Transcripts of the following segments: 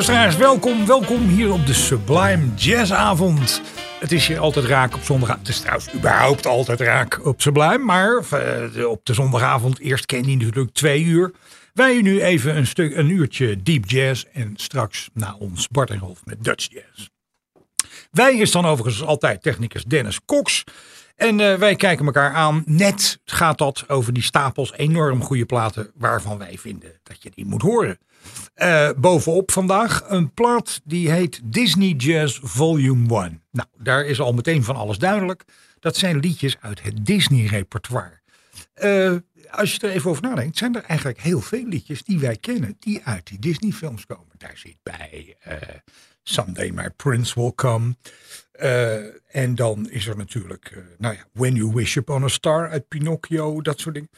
Luisteraars, welkom, welkom hier op de Sublime Jazzavond. Het is hier altijd raak op zondagavond. Het is trouwens überhaupt altijd raak op Sublime. Maar eh, op de zondagavond, eerst ken je natuurlijk twee uur. Wij nu even een, stuk, een uurtje deep jazz. En straks na ons Bart en met Dutch jazz. Wij is dan overigens altijd technicus Dennis Cox. En eh, wij kijken elkaar aan. Net gaat dat over die stapels enorm goede platen waarvan wij vinden dat je die moet horen. Eh, bovenop vandaag een plaat die heet Disney Jazz Volume 1. Nou, daar is al meteen van alles duidelijk. Dat zijn liedjes uit het Disney repertoire. Eh, als je er even over nadenkt, zijn er eigenlijk heel veel liedjes die wij kennen die uit die Disney films komen. Daar zit bij eh, Someday My Prince Will Come. En dan is er natuurlijk, nou ja, When You Wish Upon a Star uit Pinocchio, dat soort dingen.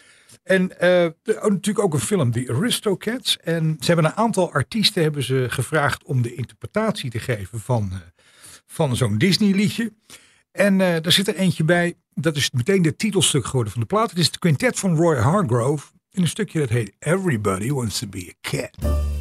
En uh, de, natuurlijk ook een film, The Aristocats. En ze hebben een aantal artiesten hebben ze gevraagd om de interpretatie te geven van, van zo'n Disney liedje. En daar zit er eentje bij, dat is meteen de titelstuk geworden van de plaat. Het is het quintet van Roy Hargrove in een stukje dat heet Everybody Wants to Be a Cat.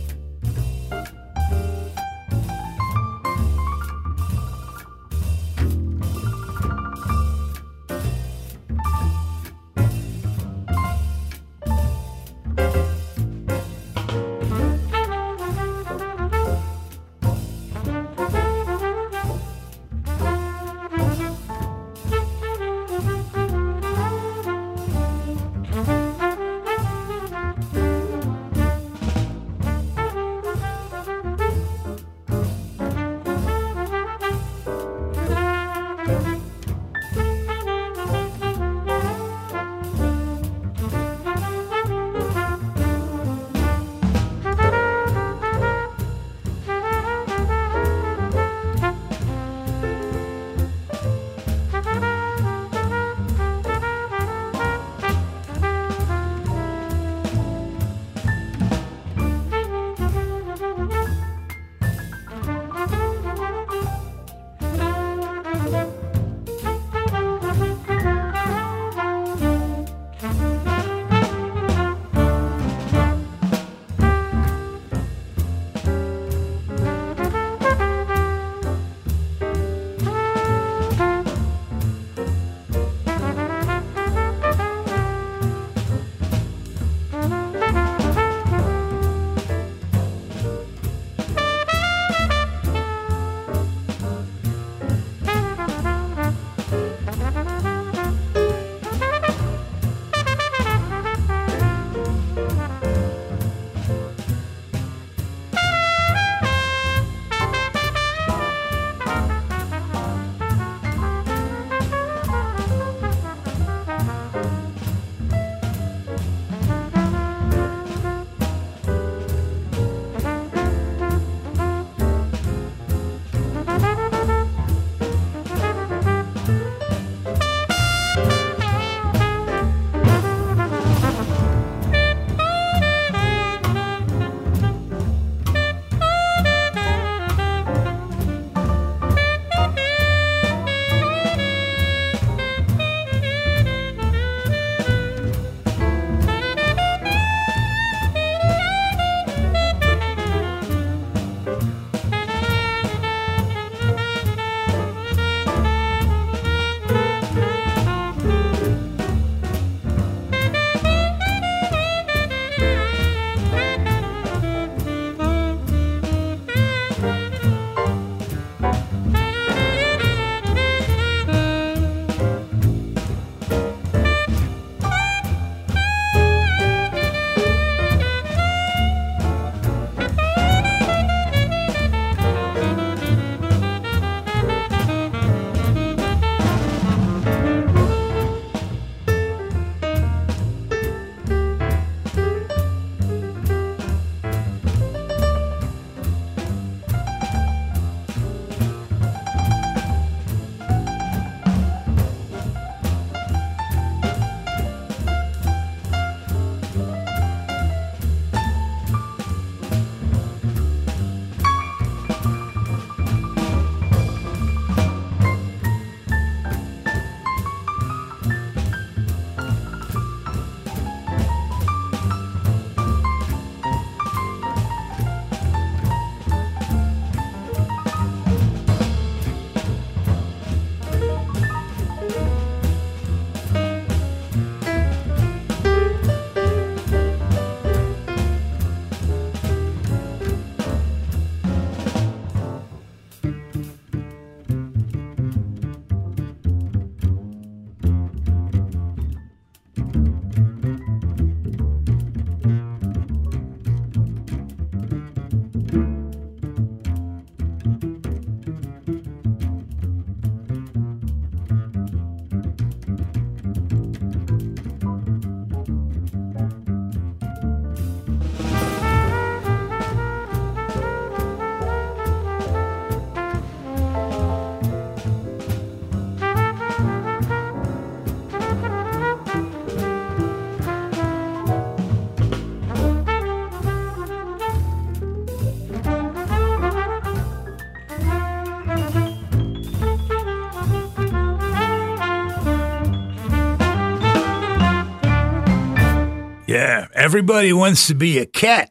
Everybody wants to be a cat.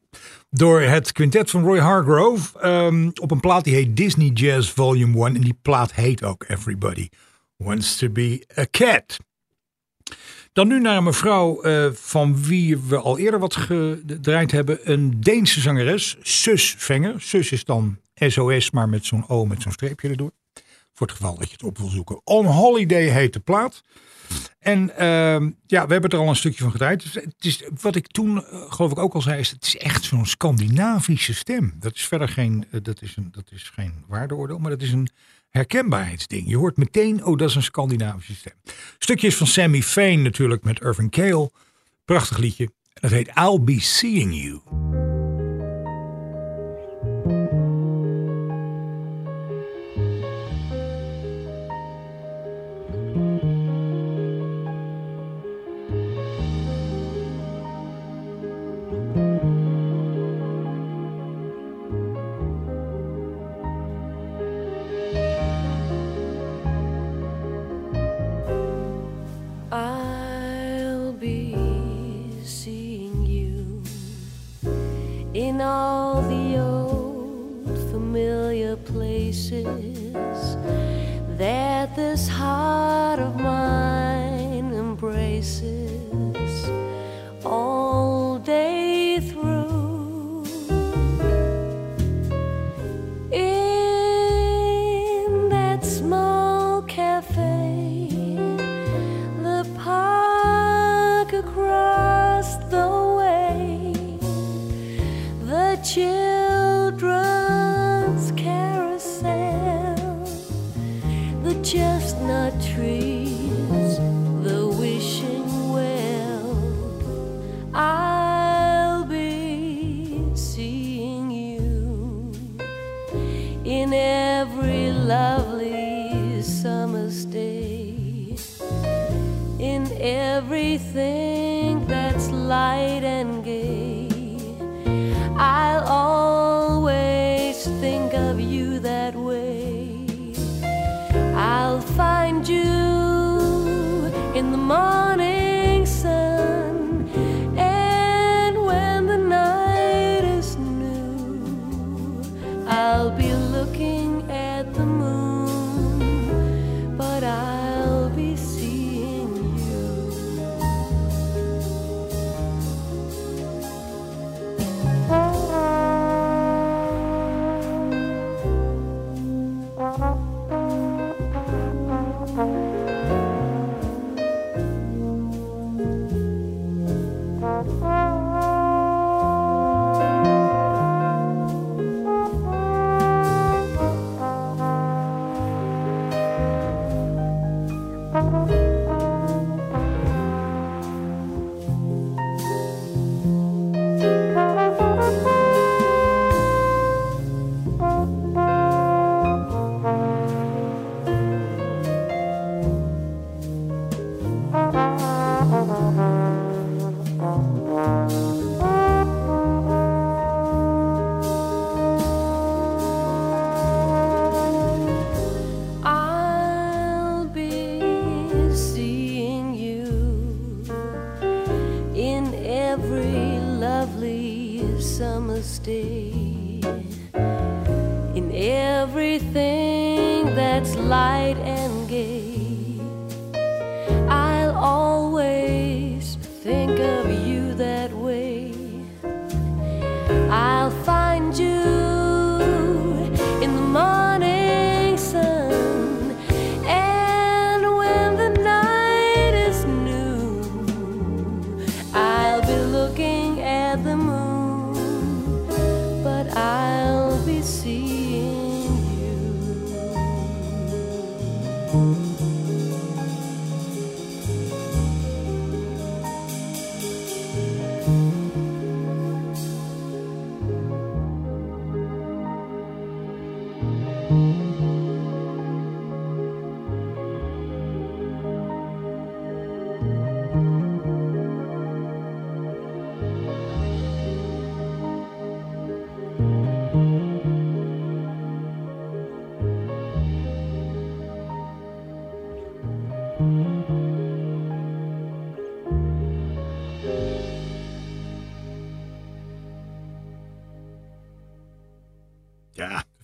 Door het quintet van Roy Hargrove. ehm, op een plaat die heet Disney Jazz Volume 1. En die plaat heet ook Everybody Wants to be a Cat. Dan nu naar een mevrouw eh, van wie we al eerder wat gedraaid hebben. Een Deense zangeres, Sus Venger. Sus is dan SOS, maar met zo'n O met zo'n streepje erdoor. Voor het geval dat je het op wil zoeken. On Holiday heet de plaat. En ehm, ja, we hebben er al een stukje van gedraaid. Dus het is, wat ik toen, eh, geloof ik ook al zei, is het is echt zo'n Scandinavische stem. Dat is verder geen, eh, dat is een, dat is geen waardeoordeel, maar dat is een herkenbaarheidsding. Je hoort meteen, oh, dat is een Scandinavische stem. Stukjes van Sammy Fane natuurlijk met Irving Kale. Prachtig liedje. Dat heet I'll Be Seeing You. All the old familiar places Oh,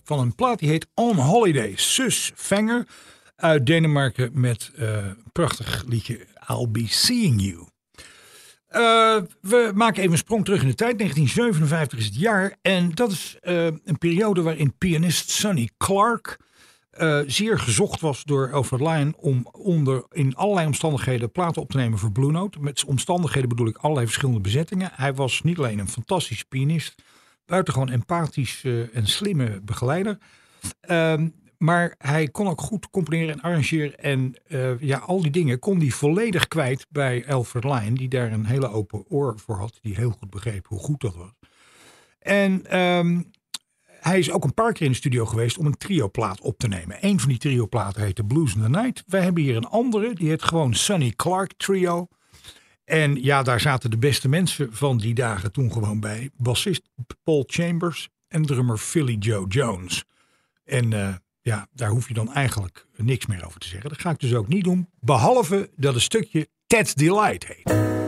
van een plaat die heet On Holiday. Sus Venger uit Denemarken met eh, een prachtig liedje I'll Be Seeing You. Uh, we maken even een sprong terug in de tijd. 1957 is het jaar. En dat is uh, een periode waarin pianist Sonny Clark zeer gezocht was door Lion om onder in allerlei omstandigheden platen op te nemen voor Blue Note. Met omstandigheden bedoel ik allerlei verschillende bezettingen. Hij was niet alleen een fantastische pianist, buitengewoon empathisch en slimme begeleider. Ehm, maar hij kon ook goed componeren en arrangeren. En uh, ja, al die dingen kon hij volledig kwijt bij Alfred Lion. Die daar een hele open oor voor had. Die heel goed begreep hoe goed dat was. En um, hij is ook een paar keer in de studio geweest om een trioplaat op te nemen. Een van die trioplaten heette Blues in the Night. Wij hebben hier een andere. Die heet gewoon Sonny Clark Trio. En ja, daar zaten de beste mensen van die dagen toen gewoon bij. Bassist Paul Chambers en drummer Philly Joe Jones. En uh, ja, daar hoef je dan eigenlijk niks meer over te zeggen. Dat ga ik dus ook niet doen. Behalve dat een stukje Ted's Delight heet.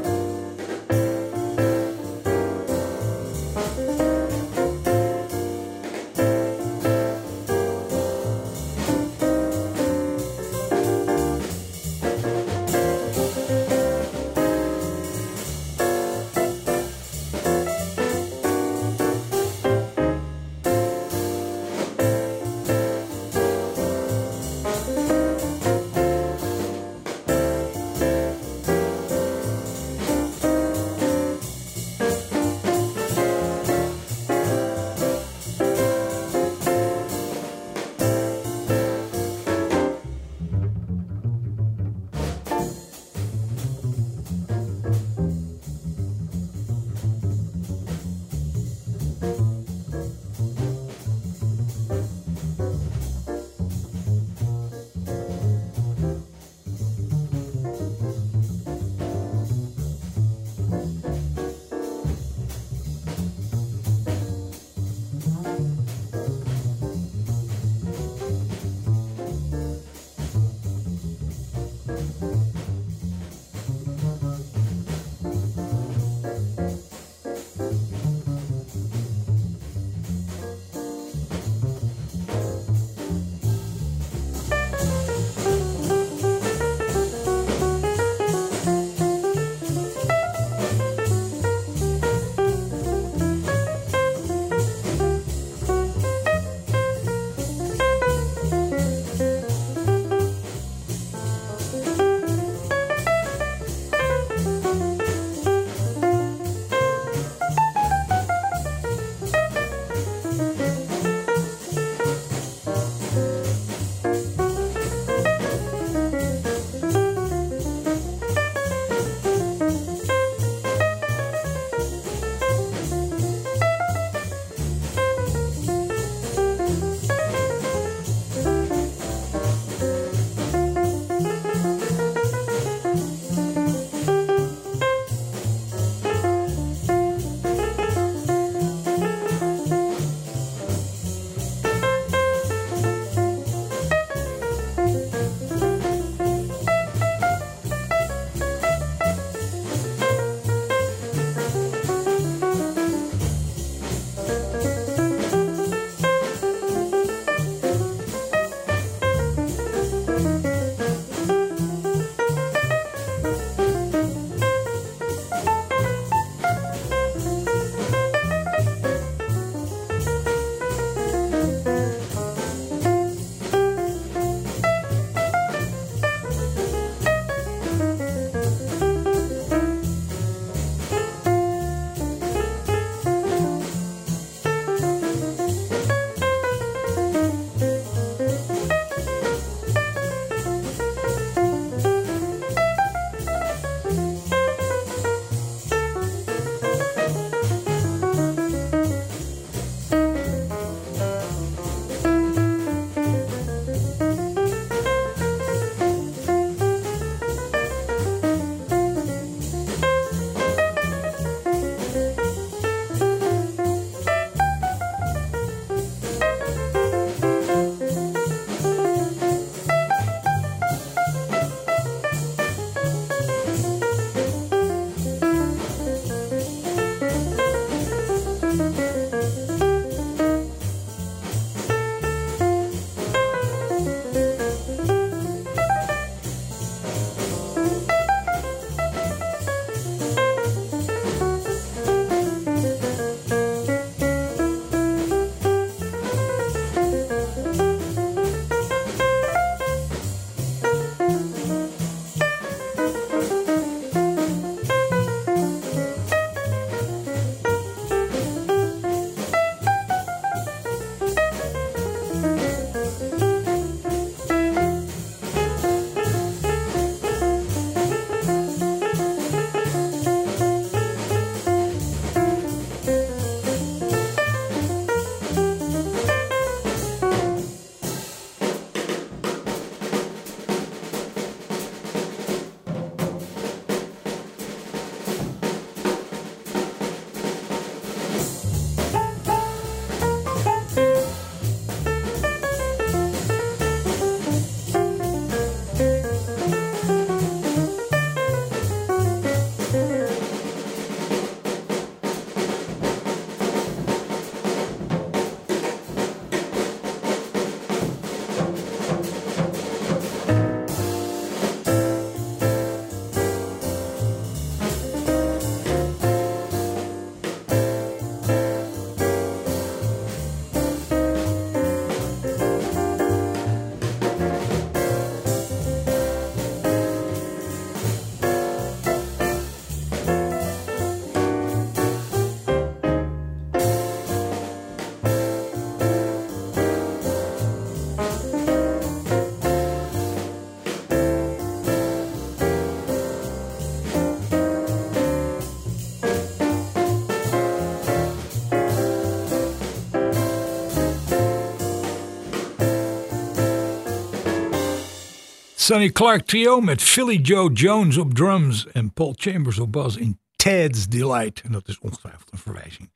Sonny Clark Trio met Philly Joe Jones op drums en Paul Chambers op bas in Ted's Delight. En dat is ongetwijfeld een verwijzing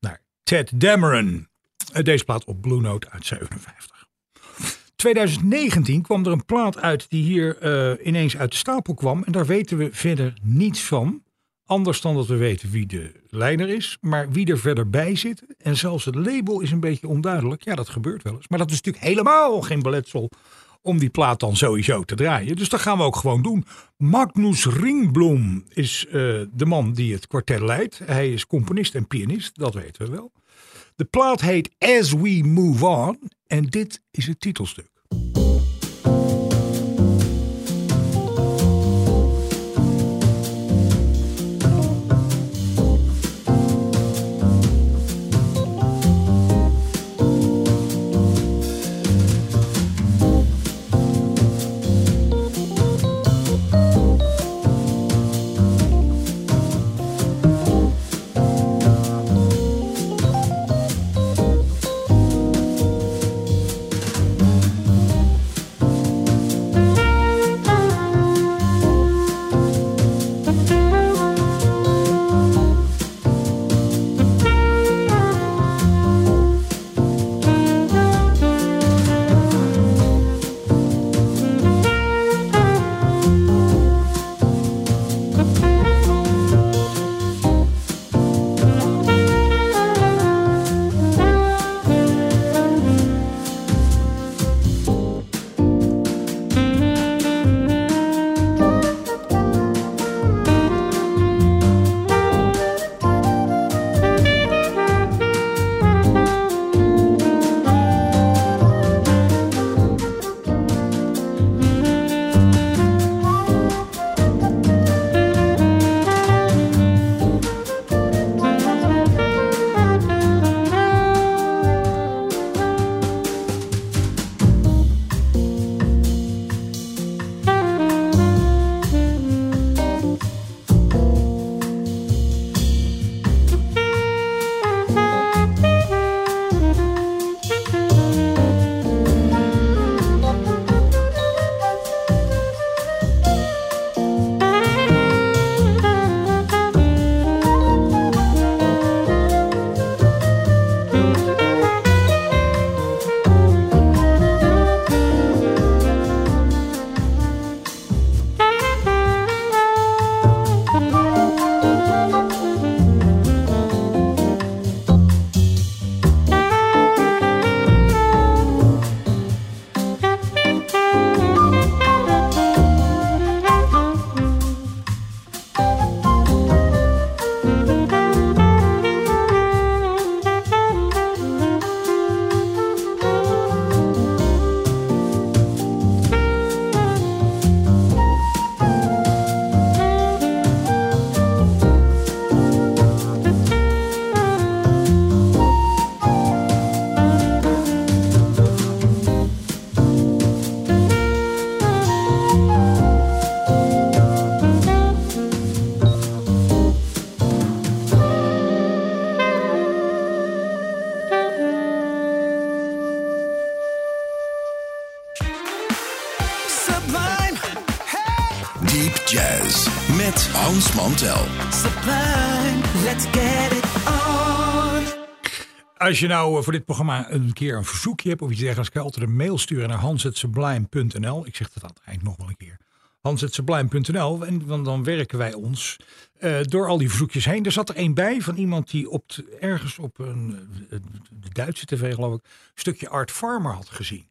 naar Ted Dameron. Deze plaat op Blue Note uit 57. 2019 kwam er een plaat uit die hier eh, ineens uit de stapel kwam. En daar weten we verder niets van. Anders dan dat we weten wie de leider is. Maar wie er verder bij zit. En zelfs het label is een beetje onduidelijk. Ja, dat gebeurt wel eens. Maar dat is natuurlijk helemaal geen beletsel om die plaat dan sowieso te draaien. Dus dat gaan we ook gewoon doen. Magnus Ringbloem is eh, de man die het kwartet leidt. Hij is componist en pianist, dat weten we wel. De plaat heet As We Move On. En dit is het titelstuk. Als je nou eh, voor dit programma een keer een verzoekje hebt of iets dergelijks, kan je altijd een mail sturen naar hanshetsublime.nl. Ik zeg dat eind nog wel een keer. hanshetsublime.nl en dan, dan werken wij ons eh, door al die verzoekjes heen. Er zat er een bij van iemand die op ergens op een eh, de Duitse tv geloof ik, een stukje Art Farmer had gezien.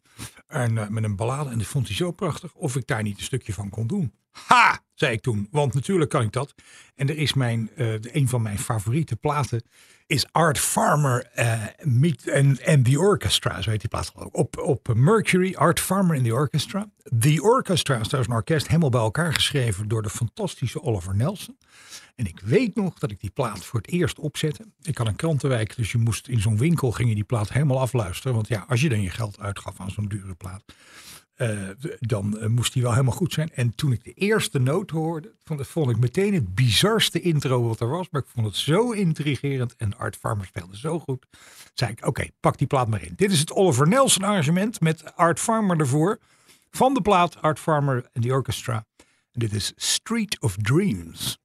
En, met een ballade en dat vond hij zo prachtig of ik daar niet een stukje van kon doen. Ha, zei ik toen, want natuurlijk kan ik dat. En er is mijn, een van mijn favoriete platen is Art Farmer eh Meet and, and the Orchestra, zo heet die plaat geloof ik. Op, op Mercury, Art Farmer in the Orchestra. The Orchestra is een orkest helemaal bij elkaar geschreven door de fantastische Oliver Nelson. En ik weet nog dat ik die plaat voor het eerst opzette. Ik had een krantenwijk, dus je moest in zo'n winkel ging je die plaat helemaal afluisteren. Want ja, als je dan je geld uitgaf aan zo'n dure plaat, eh, dan eh, moest die wel helemaal goed zijn. En toen ik de eerste noot hoorde, vond, vond ik meteen het bizarste intro wat er was. Maar ik vond het zo intrigerend en Art Farmer speelde zo goed. Zei ik, oké, pak die plaat maar in. Dit is het Oliver Nelson arrangement met Art Farmer ervoor van de plaat Art Farmer en the Orchestra. En dit is Street of Dreams.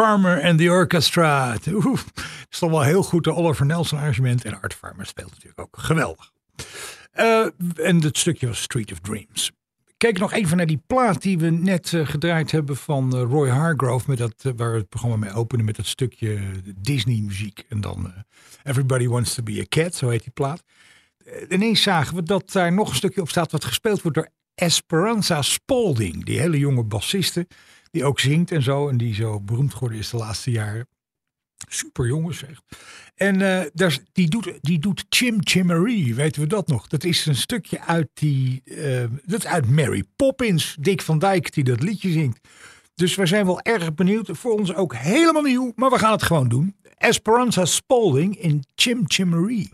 Farmer and the Orchestra. Het is wel heel goed de Oliver Nelson arrangement. En Art Farmer speelt natuurlijk ook geweldig. Eh, en het stukje was Street of Dreams. Kijk nog even naar die plaat die we net eh, gedraaid hebben van eh, Roy Hargrove. Met dat, waar we het programma mee openen met dat stukje Disney muziek. En dan Everybody Wants to be a Cat, zo heet die plaat. Ineens zagen we dat daar nog een stukje op staat wat gespeeld wordt door Esperanza Spalding. Die hele jonge bassiste die ook zingt en zo. En die zo beroemd geworden is de laatste jaren. Super jongens zeg. En eh, daar, die, doet, die doet Chim Chimmery, weten we dat nog? Dat is een stukje uit die, eh, dat uit Mary Poppins. Dick van Dijk die dat liedje zingt. Dus wij zijn wel erg benieuwd. Voor ons ook helemaal nieuw, maar we gaan het gewoon doen. Esperanza Spalding in Chim Chimmery.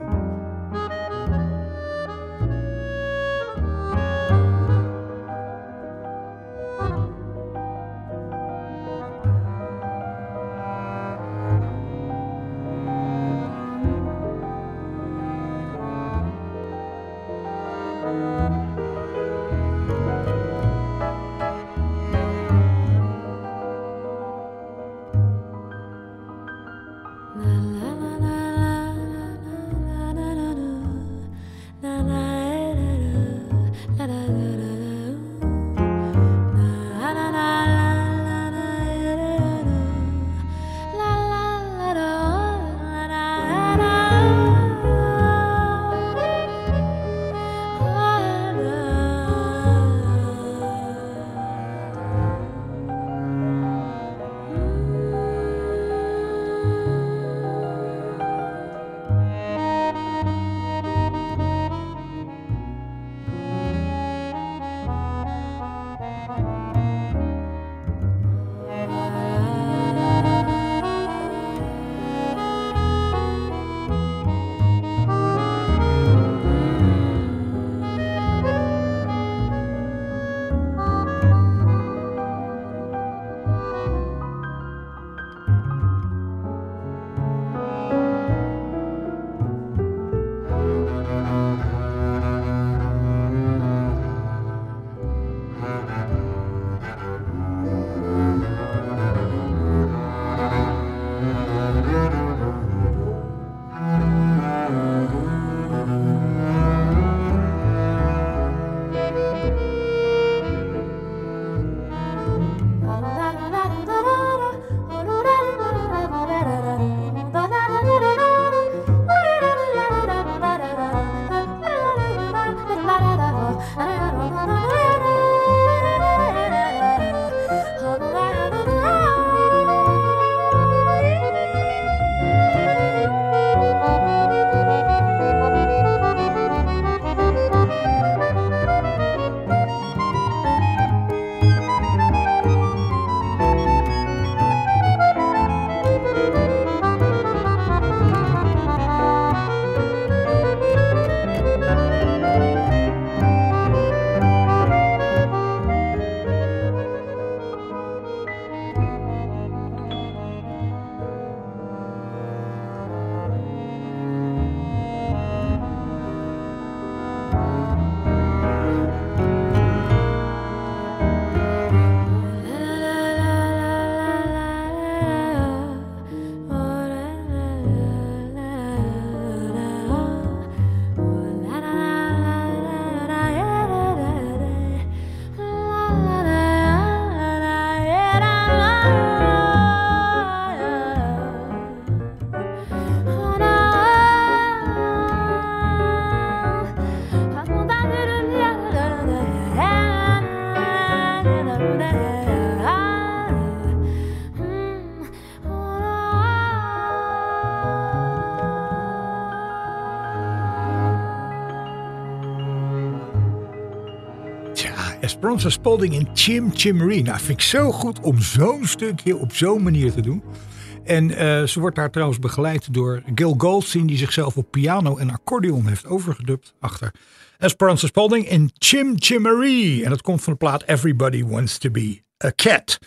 Esperanza Spalding in Chim Chimmery. Nou, vind ik zo goed om zo'n stukje op zo'n manier te doen. En eh, ze wordt daar trouwens begeleid door Gil Goldstein... die zichzelf op piano en accordeon heeft overgedubt achter Esperanza Spalding in Chim Chimmery. En dat komt van de plaat Everybody Wants to Be a Cat.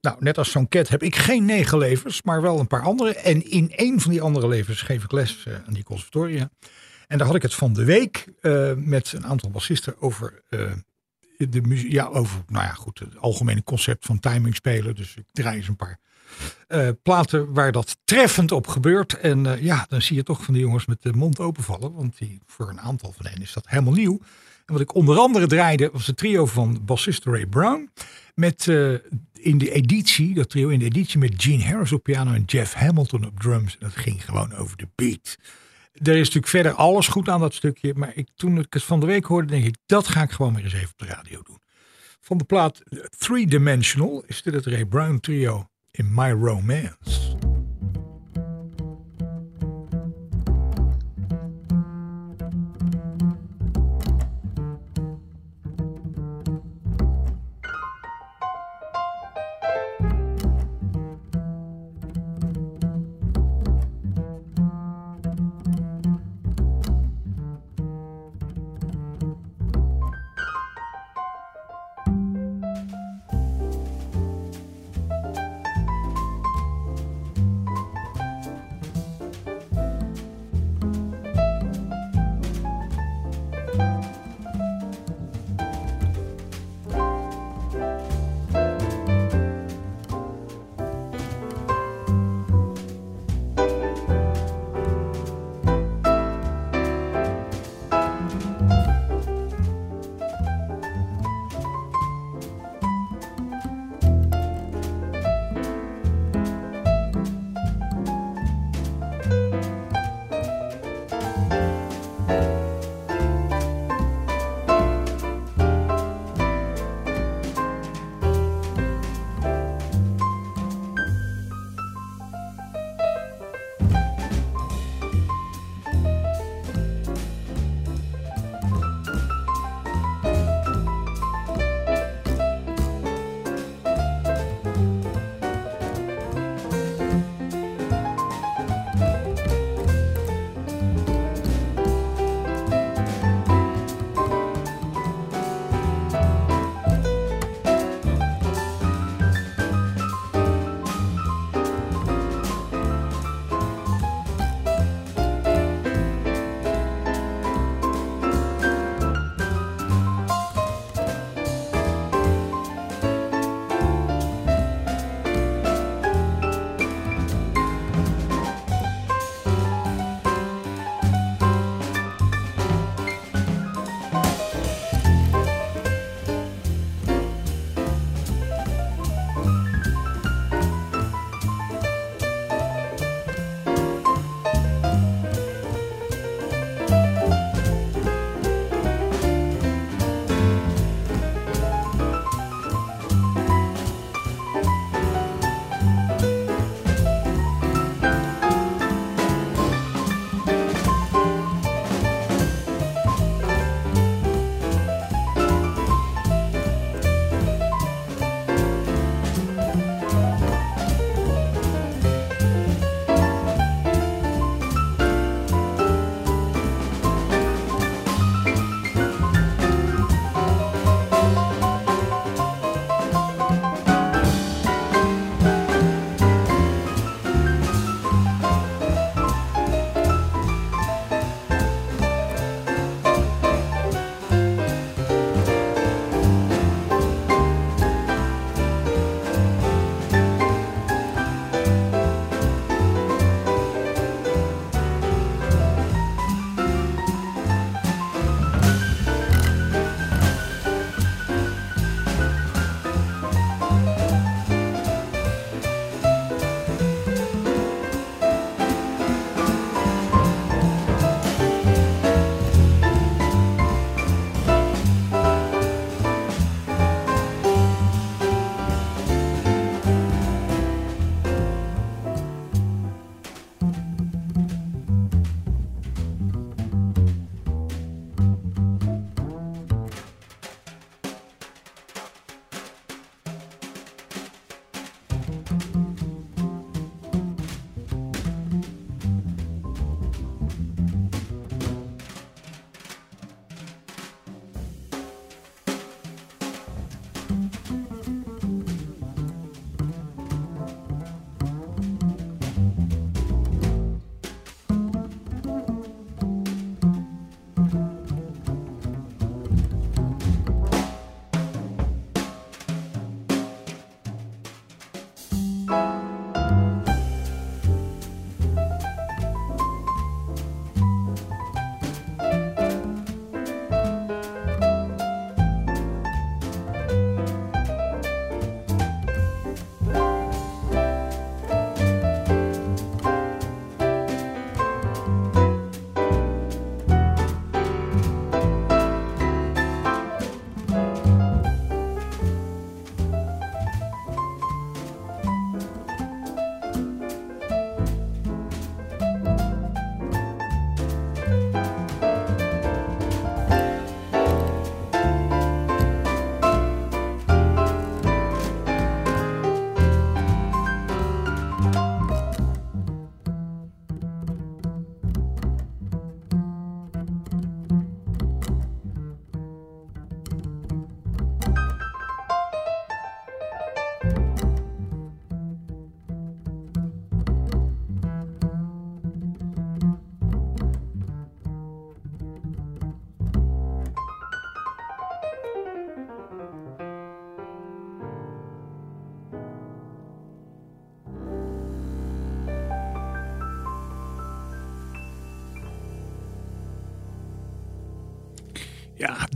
Nou, net als zo'n cat heb ik geen negen levens, maar wel een paar andere. En in een van die andere levens geef ik les eh, aan die conservatoria. En daar had ik het van de week eh, met een aantal bassisten over de muziek. Ja, over, nou ja, goed, het algemene concept van timing spelen. Dus ik draai eens een paar eh, platen waar dat treffend op gebeurt. En eh, ja, dan zie je toch van die jongens met de mond openvallen. Want die, voor een aantal van hen is dat helemaal nieuw. En wat ik onder andere draaide was het trio van bassist Ray Brown. Met eh, in de editie, dat trio in de editie met Gene Harris op piano en Jeff Hamilton op drums. En dat ging gewoon over de beat. Er is natuurlijk verder alles goed aan dat stukje. Maar ik, toen ik het van de week hoorde, denk ik, dat ga ik gewoon weer eens even op de radio doen. Van de plaat Three Dimensional is dit het Ray Brown trio in My Romance.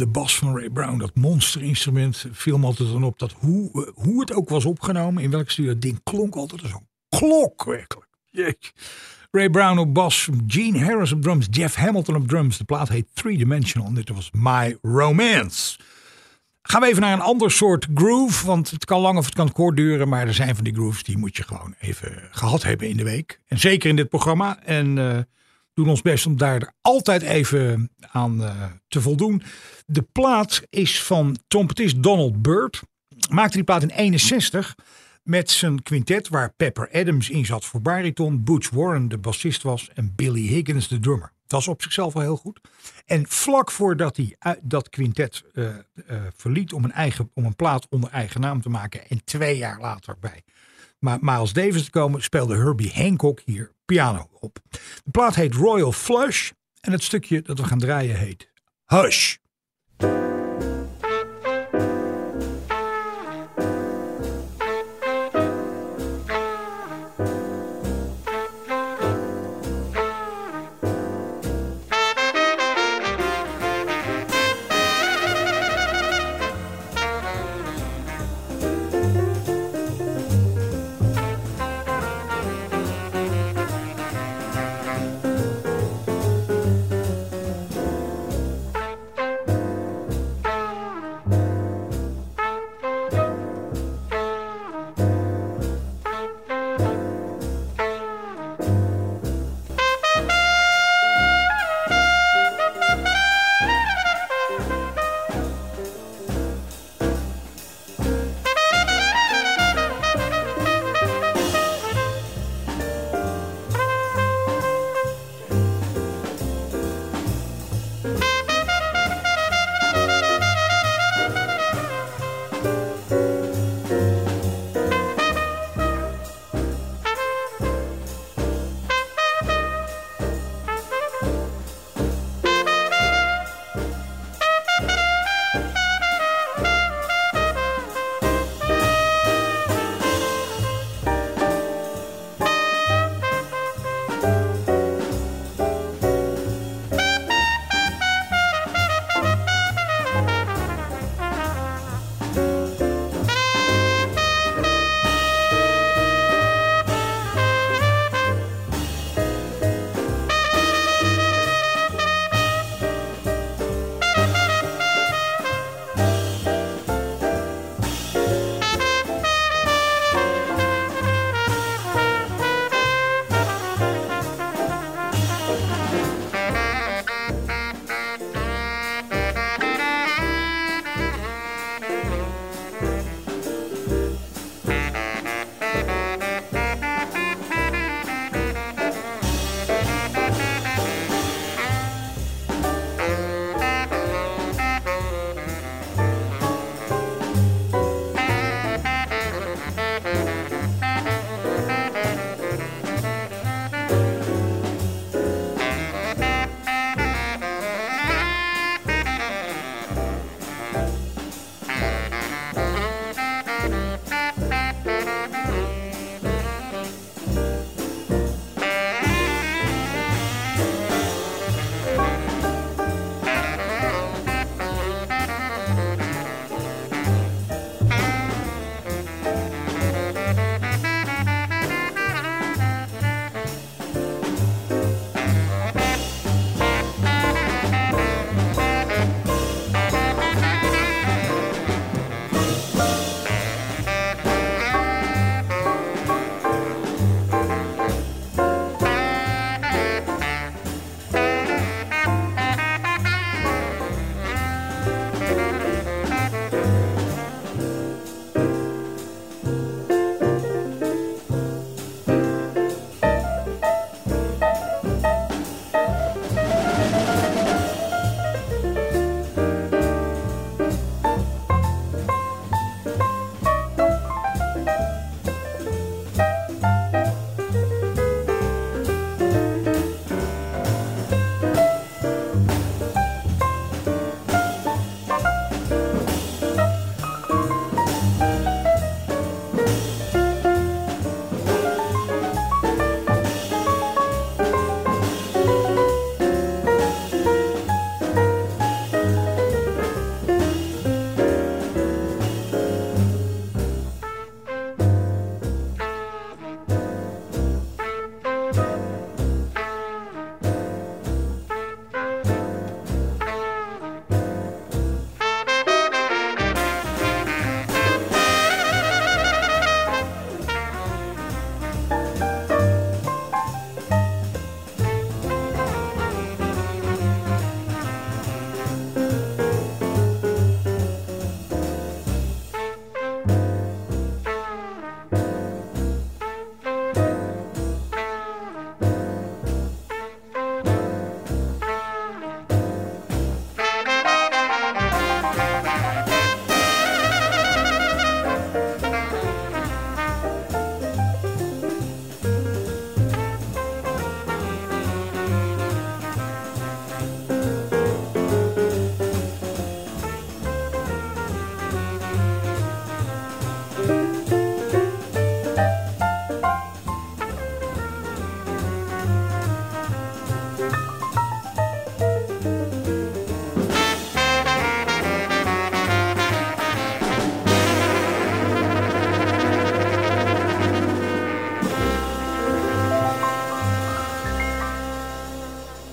De bas van Ray Brown, dat monsterinstrument, viel me altijd dan op dat hoe, eh, hoe het ook was opgenomen, in welk studio, het ding klonk altijd als een klok. Jeetje. Ray Brown op bas, Gene Harris op drums, Jeff Hamilton op drums. De plaat heet Three Dimensional en dit was My Romance. Gaan we even naar een ander soort groove, want het kan lang of het kan kort duren, maar er zijn van die grooves die moet je gewoon even gehad hebben in de week. En zeker in dit programma. En eh, doen ons best om daar altijd even aan eh, te voldoen. De plaat is van trompetist Donald Byrd. Maakte die plaat in 61 met zijn quintet waar Pepper Adams in zat voor bariton, Butch Warren de bassist was en Billy Higgins de drummer. Dat is op zichzelf wel heel goed. En vlak voordat hij dat quintet eh, eh, verliet om een, eigen, om een plaat onder eigen naam te maken en twee jaar later bij maar Miles Davis te komen, speelde Herbie Hancock hier piano op. De plaat heet Royal Flush en het stukje dat we gaan draaien heet Hush.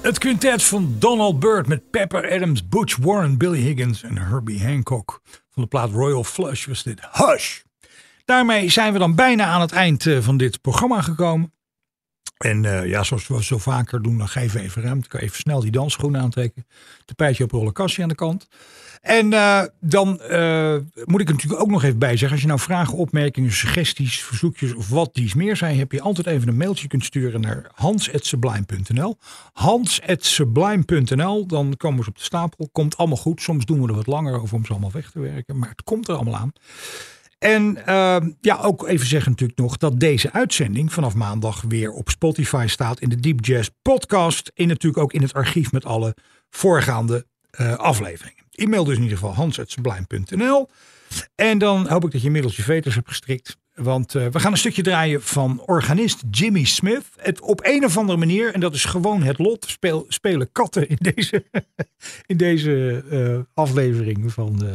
Het quintet van Donald Byrd met Pepper Adams, Butch Warren, Billy Higgins en Herbie Hancock. Van de plaat Royal Flush was dit Hush. Daarmee zijn we dan bijna aan het eind eh, van dit programma gekomen. En eh, ja, zoals we zo vaker doen, dan geven we even ruimte. Kan even snel die dansschoenen aantrekken. Tapijtje op rollen, kastje aan de kant. En eh, dan eh, moet ik er natuurlijk ook nog even bij zeggen. Als je nou vragen, opmerkingen, suggesties, verzoekjes of wat dies meer zijn. Heb je altijd even een mailtje kunt sturen naar hans.sublime.nl Hans.sublime.nl Dan komen ze op de stapel. Komt allemaal goed. Soms doen we er wat langer over om ze allemaal weg te werken. Maar het komt er allemaal aan. En uh, ja, ook even zeggen natuurlijk nog dat deze uitzending vanaf maandag weer op Spotify staat in de Deep Jazz podcast. En natuurlijk ook in het archief met alle voorgaande uh, afleveringen. E-mail dus in ieder geval hans.sublime.nl. En dan hoop ik dat je inmiddels je veters hebt gestrikt. Want uh, we gaan een stukje draaien van organist Jimmy Smith. Het op een of andere manier, en dat is gewoon het lot, speel, spelen katten in deze, in deze uh, aflevering van uh,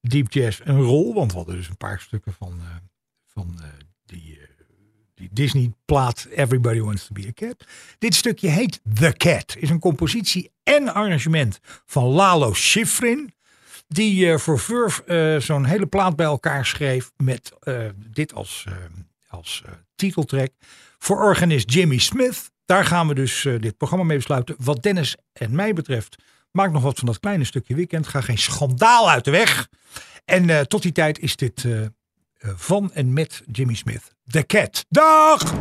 Deep Jazz een rol. Want we hadden dus een paar stukken van, van die, die Disney-plaat Everybody Wants to Be a Cat. Dit stukje heet The Cat. Is een compositie en arrangement van Lalo Schifrin. Die uh, voor Verve uh, zo'n hele plaat bij elkaar schreef met uh, dit als, als titeltrack. Voor organist Jimmy Smith. Daar gaan we dus dit programma mee besluiten. Wat Dennis en mij betreft, maak nog wat van dat kleine stukje weekend. Ga geen schandaal uit de weg. En tot die tijd is dit van en met Jimmy Smith. The Cat. Dag!